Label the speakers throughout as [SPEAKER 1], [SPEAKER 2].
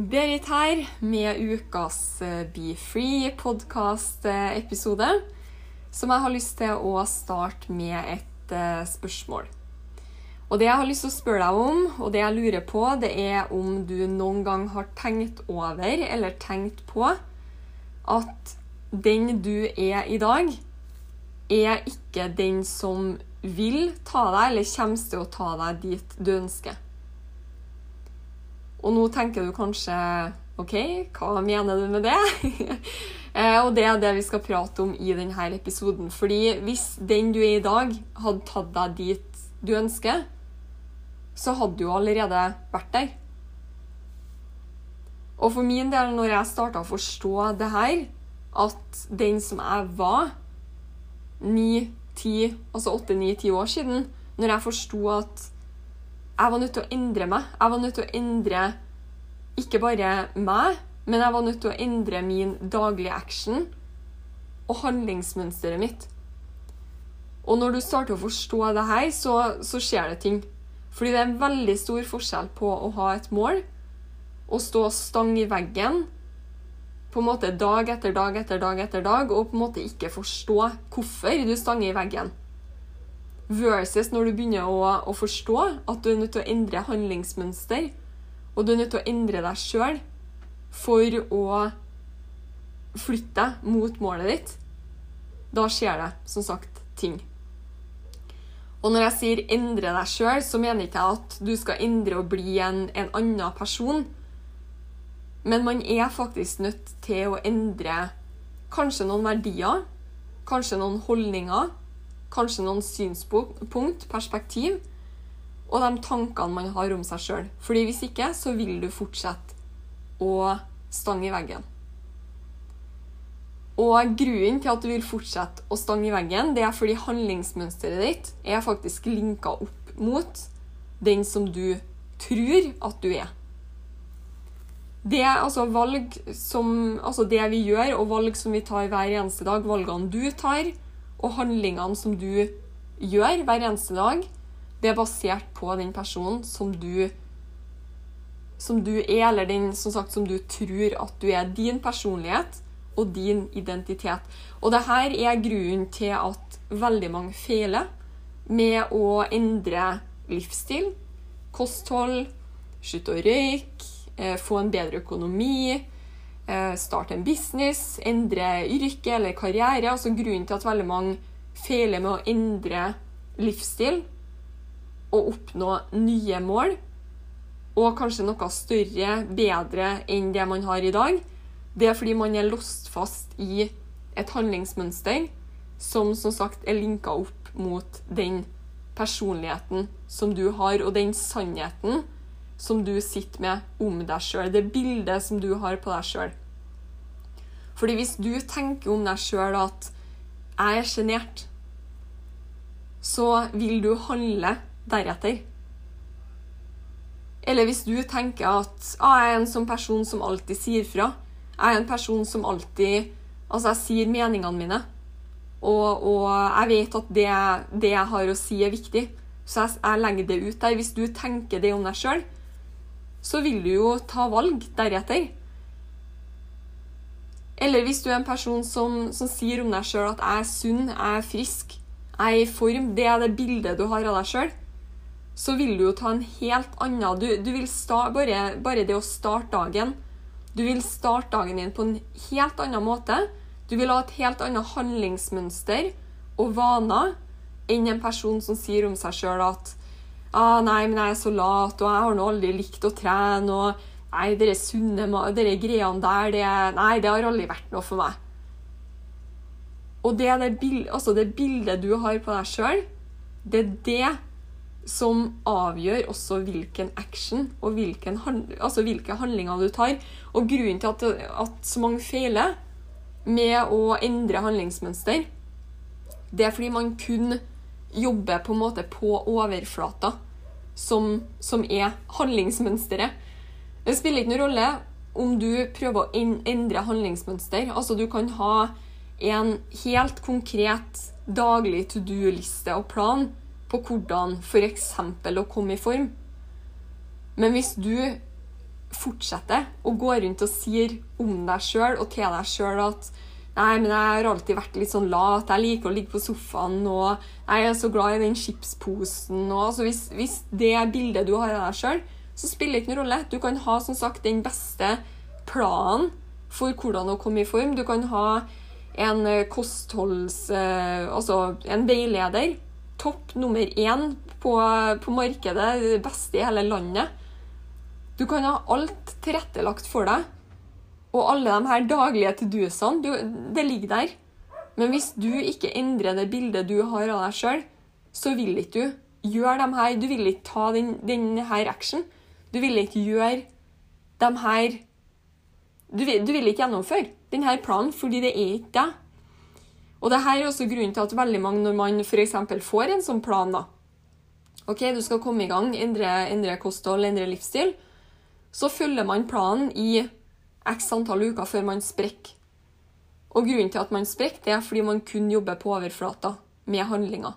[SPEAKER 1] Berit her med ukas eh, Be Free podkast-episode, som jeg har lyst til å starte med et eh, spørsmål. Og Det jeg har lyst til å spørre deg om, og det jeg lurer på, det er om du noen gang har tenkt over eller tenkt på at den du er i dag, er ikke den som vil ta deg, eller kommer til å ta deg dit du ønsker. Og nå tenker du kanskje OK, hva mener du med det? Eh, og det er det vi skal prate om i denne episoden. Fordi hvis den du er i dag, hadde tatt deg dit du ønsker, så hadde du allerede vært der. Og for min del, når jeg starta å forstå det her, at den som jeg var ni, ti, altså åtte, ni, ti år siden, når jeg forsto at jeg var nødt til å endre meg. Jeg var nødt til å endre ikke bare meg, men jeg var nødt til å endre min daglige action og handlingsmønsteret mitt. Og når du starter å forstå det her, så, så skjer det ting. Fordi det er en veldig stor forskjell på å ha et mål og stå stang i veggen på en måte dag etter dag etter dag etter dag og på en måte ikke forstå hvorfor du stanger i veggen. Versus når du begynner å, å forstå at du er nødt til å endre handlingsmønster, og du er nødt til å endre deg sjøl for å flytte deg mot målet ditt. Da skjer det, som sagt, ting. Og når jeg sier 'endre deg sjøl', så mener ikke jeg at du skal endre og bli en, en annen person. Men man er faktisk nødt til å endre kanskje noen verdier, kanskje noen holdninger, kanskje noen synspunkt, perspektiv, og de tankene man har om seg sjøl. Fordi hvis ikke, så vil du fortsette å stange i veggen. Og grunnen til at du vil fortsette å stange i veggen, det er fordi handlingsmønsteret ditt er faktisk linka opp mot den som du tror at du er. Det er altså valg som Altså det vi gjør, og valg som vi tar hver eneste dag, valgene du tar, og handlingene som du gjør hver eneste dag, det er basert på den personen som du som du er, eller den som, sagt, som du tror at du er. Din personlighet og din identitet. Og det her er grunnen til at veldig mange feiler med å endre livsstil, kosthold, slutte å røyke, eh, få en bedre økonomi, starte en business, endre yrke eller karriere. Altså grunnen til at veldig mange feiler med å endre livsstil og oppnå nye mål, og kanskje noe større, bedre enn det man har i dag, det er fordi man er låst fast i et handlingsmønster som som sagt er linka opp mot den personligheten som du har, og den sannheten som du sitter med om deg sjøl. Det bildet som du har på deg sjøl. Fordi hvis du tenker om deg sjøl at 'jeg er sjenert', så vil du handle deretter. Eller hvis du tenker at ah, 'jeg er en sånn person som alltid sier fra'. Jeg er en person som alltid Altså, jeg sier meningene mine. Og, og jeg vet at det, det, jeg har å si, er viktig. Så jeg, jeg legger det ut der. Hvis du tenker det om deg sjøl, så vil du jo ta valg deretter. Eller hvis du er en person som, som sier om deg sjøl at 'jeg er sunn, jeg er frisk', 'jeg er i form', det er det bildet du har av deg sjøl, så vil du jo ta en helt annen Du, du vil starte, bare, bare det å starte dagen Du vil starte dagen din på en helt annen måte. Du vil ha et helt annet handlingsmønster og vaner enn en person som sier om seg sjøl at ah, 'Nei, men jeg er så lat, og jeg har nå aldri likt å trene', og 'Nei, dere sunne, dere greiene der, det, nei, det har aldri vært noe for meg'. Og det, er det, altså det bildet du har på deg sjøl, det er det som avgjør også hvilken action og hvilken, altså hvilke handlinger du tar. Og grunnen til at, at så mange feiler med å endre handlingsmønster, det er fordi man kun jobber på en måte på overflata, som, som er handlingsmønsteret. Det spiller ikke noen rolle om du prøver å endre handlingsmønster. Altså, du kan ha en helt konkret daglig to do-liste og plan på hvordan f.eks. å komme i form. Men hvis du fortsetter å gå rundt og sier om deg sjøl og til deg sjøl at Nei, men jeg har alltid vært litt sånn lat. Jeg liker å ligge på sofaen. Og jeg er så glad i den chipsposen. Og, altså, hvis, hvis det bildet du har av deg sjøl, så spiller det ikke noen rolle. Du kan ha som sagt den beste planen for hvordan å komme i form. Du kan ha en eh, kostholds... eh, Altså en veileder. Topp nummer én på, på markedet. Det beste i hele landet. Du kan ha alt tilrettelagt for deg. Og alle de her daglige to do-ene, det ligger der. Men hvis du ikke endrer det bildet du har av deg sjøl, så vil ikke du gjøre dem her Du vil ikke ta den, den her action. Du vil ikke gjøre de her du du ville ikke gjennomføre denne planen, fordi det er ikke det. Og det her er også grunnen til at veldig mange, når man f.eks. får en sånn plan, da OK, du skal komme i gang, endre, endre kosthold, endre livsstil. Så følger man planen i x antall uker før man sprekker. Og grunnen til at man sprekker, det er fordi man kun jobber på overflata med handlinger.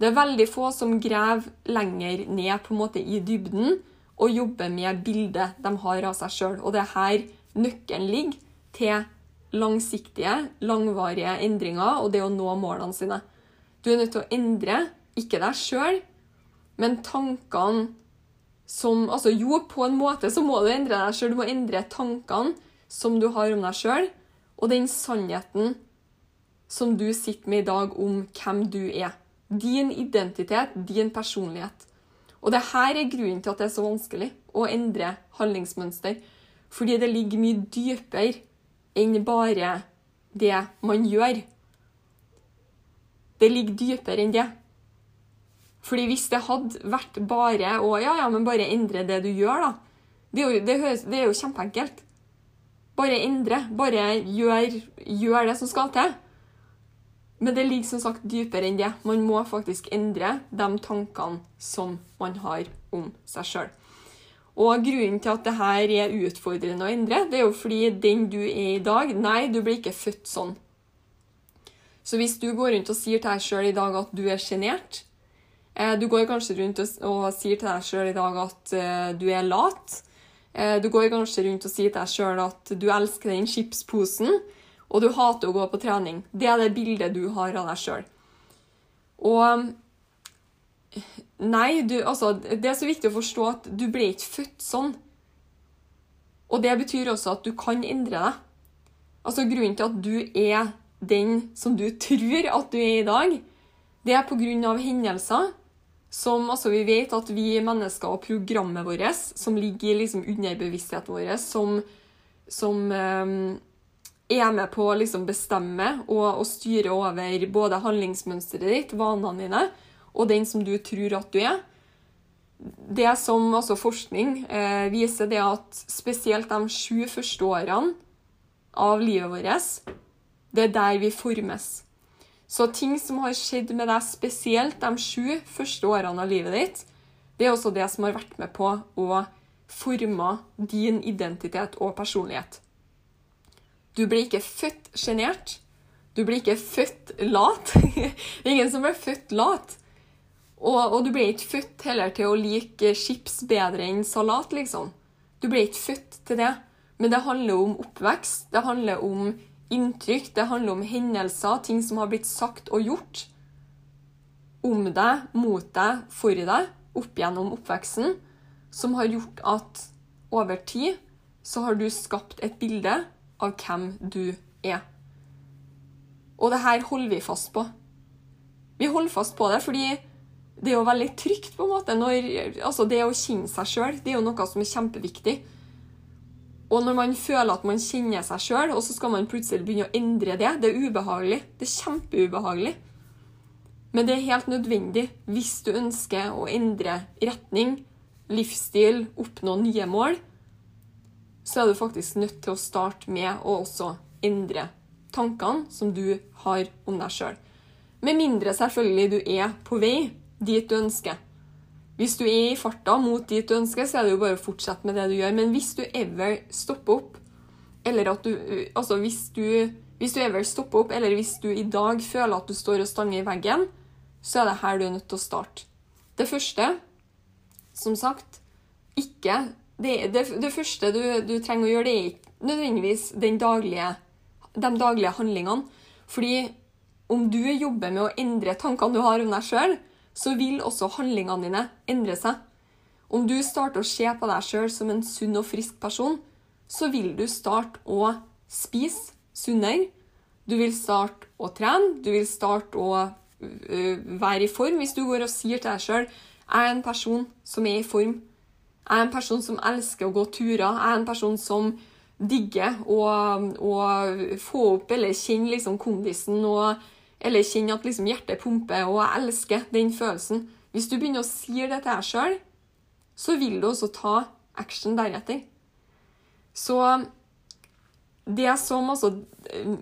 [SPEAKER 1] Det er veldig få som graver lenger ned på en måte i dybden og jobber med bildet de har av seg sjøl. Og det er her nøkkelen ligger til langsiktige, langvarige endringer og det å nå målene sine. Du er nødt til å endre, ikke deg sjøl, men tankene som Altså jo, på en måte så må du endre deg sjøl. Du må endre tankene som du har om deg sjøl, og den sannheten som du sitter med i dag om hvem du er. Din identitet, din personlighet. Og det her er grunnen til at det er så vanskelig å endre handlingsmønster. Fordi det ligger mye dypere enn bare det man gjør. Det ligger dypere enn det. Fordi hvis det hadde vært bare å ja, ja, men bare endre det du gjør, da. Det er jo, det høres, det er jo kjempeenkelt. Bare endre. Bare gjør, gjør det som skal til. Men det ligger som sagt dypere enn det. Man må faktisk endre de tankene som man har om seg sjøl. Og grunnen til at det her er utfordrende å endre, det er jo fordi den du er i dag Nei, du blir ikke født sånn. Så hvis du går rundt og sier til deg sjøl i dag at du er sjenert, Eh, Du går kanskje rundt og, sier til deg sjøl i dag at eh, du er lat. Eh, du går kanskje rundt og sier til deg sjøl at du elsker den chipsposen, og du hater å gå på trening. Det er det bildet du har av deg sjøl. Og Nei, du, altså, det er så viktig å forstå at du ble ikke født sånn. Og det betyr også at du kan endre deg. Altså Grunnen til at du er den som du tror at du er i dag, det er pga. hendelser som altså Vi vet at vi mennesker og programmet vårt, som ligger liksom, under bevisstheten vår, som, som eh, er med på å liksom bestemme og, og styre over både handlingsmønsteret ditt, vanene dine, og den som du tror at du er. Det som altså forskning eh, viser, det at spesielt de sju første årene av livet vårt, det er der vi formes. Så ting som har skjedd med deg spesielt de sju første årene av livet ditt, det er også det som har vært med på å forme din identitet og personlighet. Du blir ikke født sjenert. Du blir ikke født lat. Ingen som blir født lat. Og, og du blir ikke født heller til å like chips bedre enn salat, liksom. Du blir ikke født til det. Men det handler om oppvekst. Det handler om inntrykk. Det handler om hendelser, ting som har blitt sagt og gjort. Om deg, mot deg, for deg, opp gjennom oppveksten. Som har gjort at over tid så har du skapt et bilde av hvem du er. Og det her holder vi fast på. Vi holder fast på det fordi det er jo veldig trygt, på en måte. Når, altså det å kjenne seg sjøl, det er jo noe som er kjempeviktig. Og når man føler at man kjenner seg sjøl, og så skal man plutselig begynne å endre det, det er ubehagelig. Det er kjempeubehagelig. Men det er helt nødvendig hvis du ønsker å endre retning, livsstil, oppnå nye mål. Så er du faktisk nødt til å starte med å også endre tankene som du har om deg sjøl. Med mindre selvfølgelig du er på vei dit du ønsker. Hvis du er i farta mot dit du ønsker, så er det jo bare å fortsette med det du gjør. Men hvis du ever stopper opp, eller at du Altså hvis du, hvis du ever stopper opp, eller hvis du i dag føler at du står og stanger i veggen, så er det her du er nødt til å starte. Det første, som sagt, ikke Det, det, det første du, du, trenger å gjøre, det er ikke nødvendigvis daglige, de daglige handlingene. Fordi om du jobber med å endre tankene du har om deg sjøl, så vil også handlingene dine endre seg. Om du starter å se på deg sjøl som en sunn og frisk person, så vil du starte å spise sunnere. Du vil starte å trene, du vil starte å være i form. Hvis du går og sier til deg sjøl jeg er en person som er i form. Jeg er en person som elsker å gå turer. Jeg er en person som digger å, å få opp eller kjenne liksom kondisen og eller kjenne at liksom hjertet pumper, og jeg elsker den følelsen. Hvis du begynner å si det til deg sjøl, så vil du også ta action deretter. Så det som altså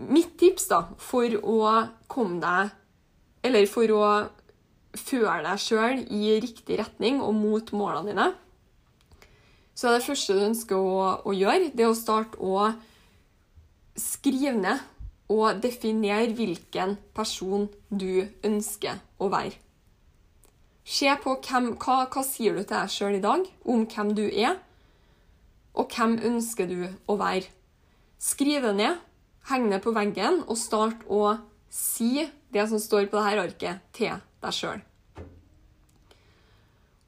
[SPEAKER 1] Mitt tips da, for å komme deg Eller for å føre deg sjøl i riktig retning og mot målene dine, så det første du ønsker å, å gjøre, det er å starte å skrive ned og definere hvilken person du ønsker å være. Se på hvem, hva, hva sier du til deg sjøl i dag om hvem du er, og hvem ønsker du å være. Skriv det ned, heng det på veggen, og start å si det som står på dette arket, til deg sjøl.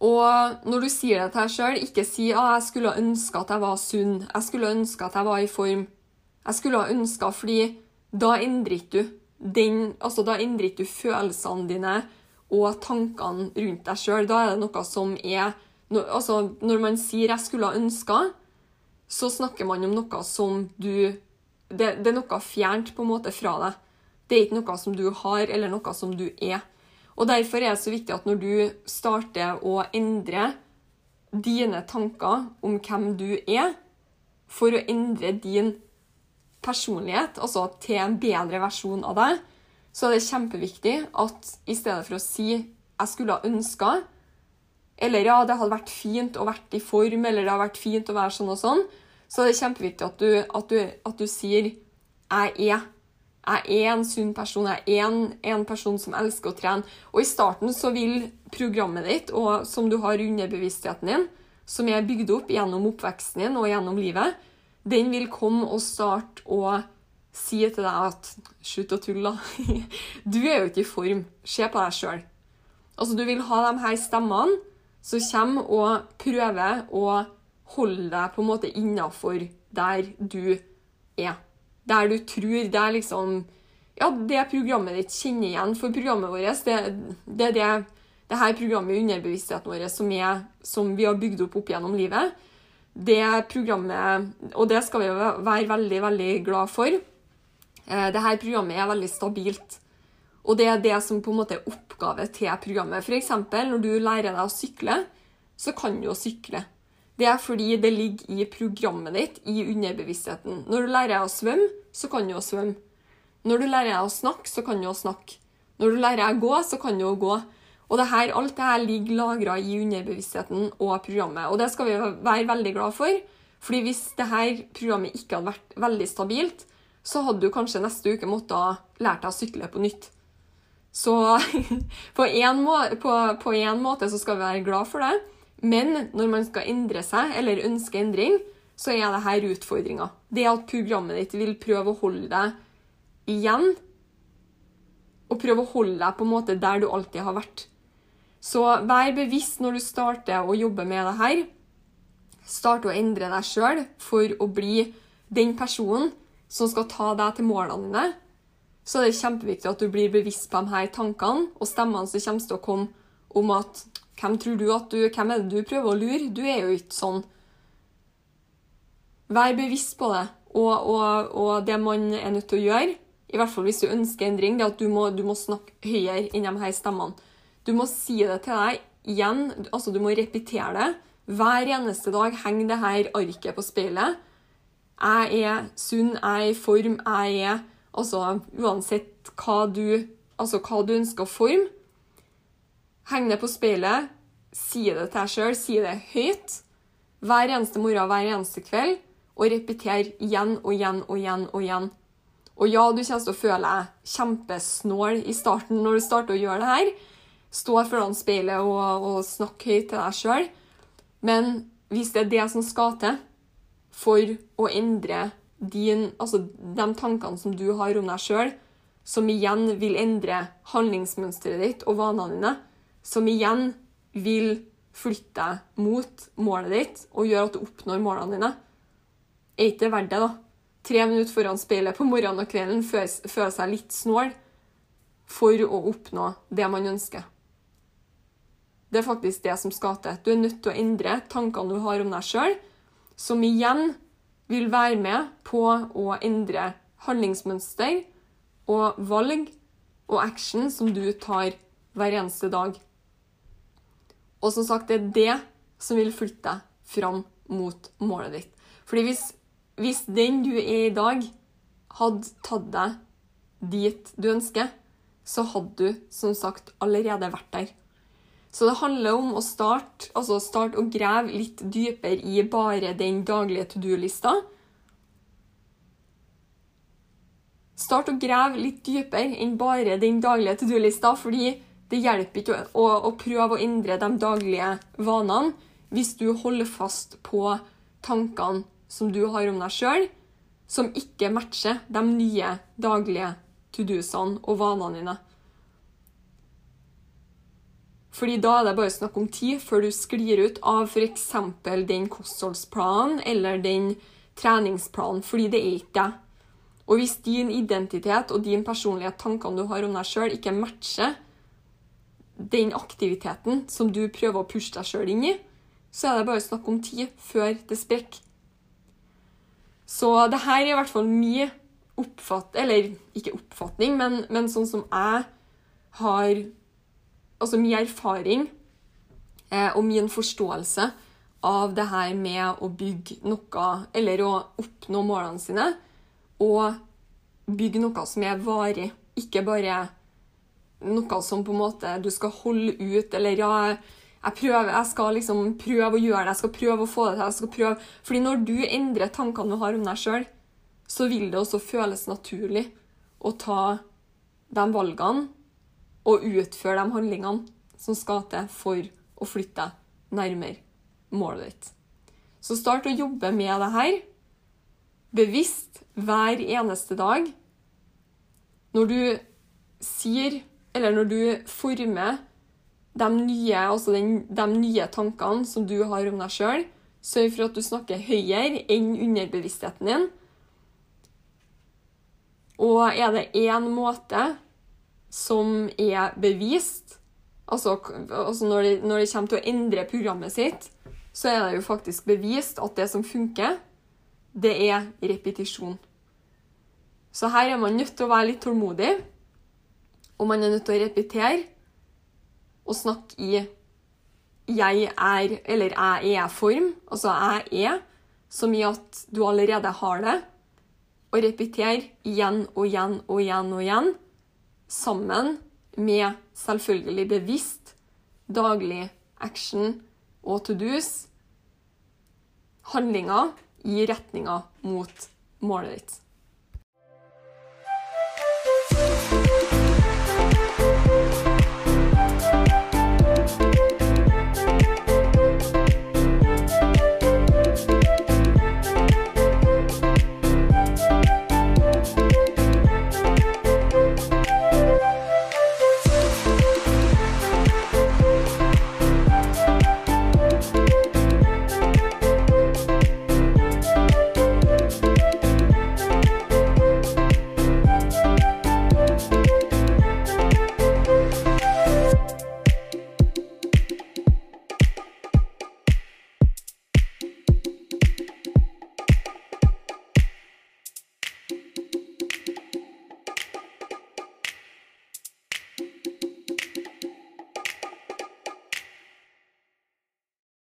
[SPEAKER 1] Og når du sier det til deg sjøl, ikke si at ah, 'jeg skulle ønske at jeg var sunn', 'jeg skulle ønske at jeg var i form'. Jeg skulle ha ønska fordi da endrer ikke du den Altså, da endrer ikke du følelsene dine og tankene rundt deg sjøl. Da er det noe som er Altså, når man sier 'jeg skulle ha ønska', så snakker man om noe som du det, det, er noe fjernt på en måte fra deg. Det er ikke noe som du har, eller noe som du er. Og Derfor er det så viktig at når du starter å endre dine tanker om hvem du er, for å endre din personlighet, altså til en bedre versjon av deg, så er det kjempeviktig at i stedet for å si 'jeg skulle ha ønska', eller 'ja, det hadde vært fint å vært i form', eller 'det hadde vært fint å være sånn og sånn', så er det kjempeviktig at du, at du, at du sier 'jeg er'. Jeg er en sunn person, jeg er en, en, person som elsker å trene. Og i starten så vil programmet ditt, og som du har under bevisstheten din, som er bygd opp gjennom oppveksten din og gjennom livet, den vil komme og starte å si til deg at Slutt å tulle, da. Du er jo ikke i form. Se på deg sjøl. Altså, du vil ha de her stemmene som kommer og prøver å holde deg på en måte innafor der du er. Der du tror det er liksom Ja, det programmet ditt kjenner igjen. For programmet vårt, det, det er det, det her programmet i underbevisstheten vår som, er, som vi har bygd opp opp gjennom livet det programmet Og det skal vi være veldig, veldig glad for. Det her programmet er veldig stabilt. Og det er det som på en måte er oppgave til programmet. F.eks. når du lærer deg å sykle, så kan du jo sykle. Det er fordi det ligger i programmet ditt, i underbevisstheten. Når du lærer deg å svømme, så kan du jo svømme. Når du lærer deg å snakke, så kan du jo snakke. Når du lærer deg å gå, så kan du jo gå. Og det her, alt det her ligger lagra i underbevisstheten og programmet. Og det skal vi være veldig glad for. fordi hvis det her programmet ikke hadde vært veldig stabilt, så hadde du kanskje neste uke måttet lært deg å sykle på nytt. Så på en måte så skal vi være glad for det. Men når man skal endre seg, eller ønske endring, så er det her utfordringa. Det at programmet ditt vil prøve å holde deg igjen. Og prøve å holde deg på en måte der du alltid har vært. Så vær bevisst når du starter å jobbe med det her. Start å endre deg sjøl for å bli den personen som skal ta deg til målene dine. Så er det kjempeviktig at du blir bevisst på de her tankene og stemmene som kommer til å komme om at hvem tror du at du, hvem er det du prøver å lure? Du er jo ikke sånn. vær bevisst på det. Og, og, og det man er nødt til å gjøre, i hvert fall hvis du ønsker endring, det er at du må, du må snakke høyere enn de her stemmene. Du må si det til deg igjen, altså du må repetere det. Hver eneste dag henger det her arket på speilet. Jeg er sunn, jeg er i form, jeg er Altså uansett hva du, altså, hva du ønsker å forme. Heng det på speilet, si det til deg sjøl, si det høyt. Hver eneste morgen, hver eneste kveld. Og repeter igjen og igjen og igjen og igjen. Og ja, du kommer til å føle deg kjempesnål i starten når du starter å gjøre det her. Stå foran speilet og, og snakke høyt til deg sjøl. Men hvis det er det som skal til for å endre din, altså de tankene som du har om deg sjøl, som igjen vil endre handlingsmønsteret ditt og vanene dine, som igjen vil flytte deg mot målet ditt og gjøre at du oppnår målene dine, er ikke det verdt det, da? Tre minutter foran speilet på morgenen og kvelden føle seg litt snål for å oppnå det man ønsker. Det er faktisk det som skal til. Du er nødt til å endre tankene du har om deg sjøl, som igjen vil være med på å endre handlingsmønster og valg og action som du tar hver eneste dag. Og som sagt, det er det som vil flytte deg fram mot målet ditt. Fordi hvis, hvis den du er i dag, hadde tatt deg dit du ønsker, så hadde du som sagt allerede vært der. Så det handler om å starte, altså starte å grave litt dypere i bare den daglige to do-lista. Start å grave litt dypere enn bare den daglige to do-lista, fordi det hjelper ikke å, å, prøve å endre de daglige vanene hvis du holder fast på tankene som du har om deg sjøl, som ikke matcher de nye daglige to do-ene og vanene dine. Fordi da er det bare snakk om tid før du sklir ut av f.eks. den kostholdsplanen eller den treningsplanen, fordi det er ikke deg. Og hvis din identitet og din personlighet, tankene du har om deg sjøl, ikke matcher den aktiviteten som du prøver å pushe deg sjøl inn i, så er det bare snakk om tid før det sprekker. Så det her er i hvert fall min oppfatt... Eller ikke oppfatning, men, men sånn som jeg har altså min erfaring eh, og min forståelse av det her med å bygge noe, eller å oppnå målene sine, og bygge noe som er varig, ikke bare noe som på en måte du skal holde ut, eller ja, jeg, prøver, jeg skal liksom prøve å gjøre det, jeg skal prøve å få det til. jeg skal prøve... Fordi når du endrer tankene du har om deg sjøl, så vil det også føles naturlig å ta de valgene og utføre de handlingene som skal til for å flytte deg nærmere målet ditt. Så start å jobbe med det her bevisst hver eneste dag. Når du sier, eller når du former de nye, altså den, de nye tankene som du har om deg sjøl, sørg for at du snakker høyere enn underbevisstheten din. Og er det én måte som er bevist. Altså, altså når, det, når, det, kommer til å endre programmet sitt, så er det jo faktisk bevist at det som funker, det er repetisjon. Så her er man nødt til å være litt tålmodig, og man er nødt til å repetere og snakke i 'jeg er' eller 'jeg er'-form. Altså 'jeg er', som i at du allerede har det. Og repetere igjen og igjen og igjen og igjen sammen med selvfølgelig bevisst daglig action og to do's, handlinger i retninga mot målet ditt.